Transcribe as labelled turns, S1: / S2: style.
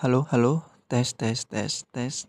S1: Halo, halo, tes, tes, tes, tes.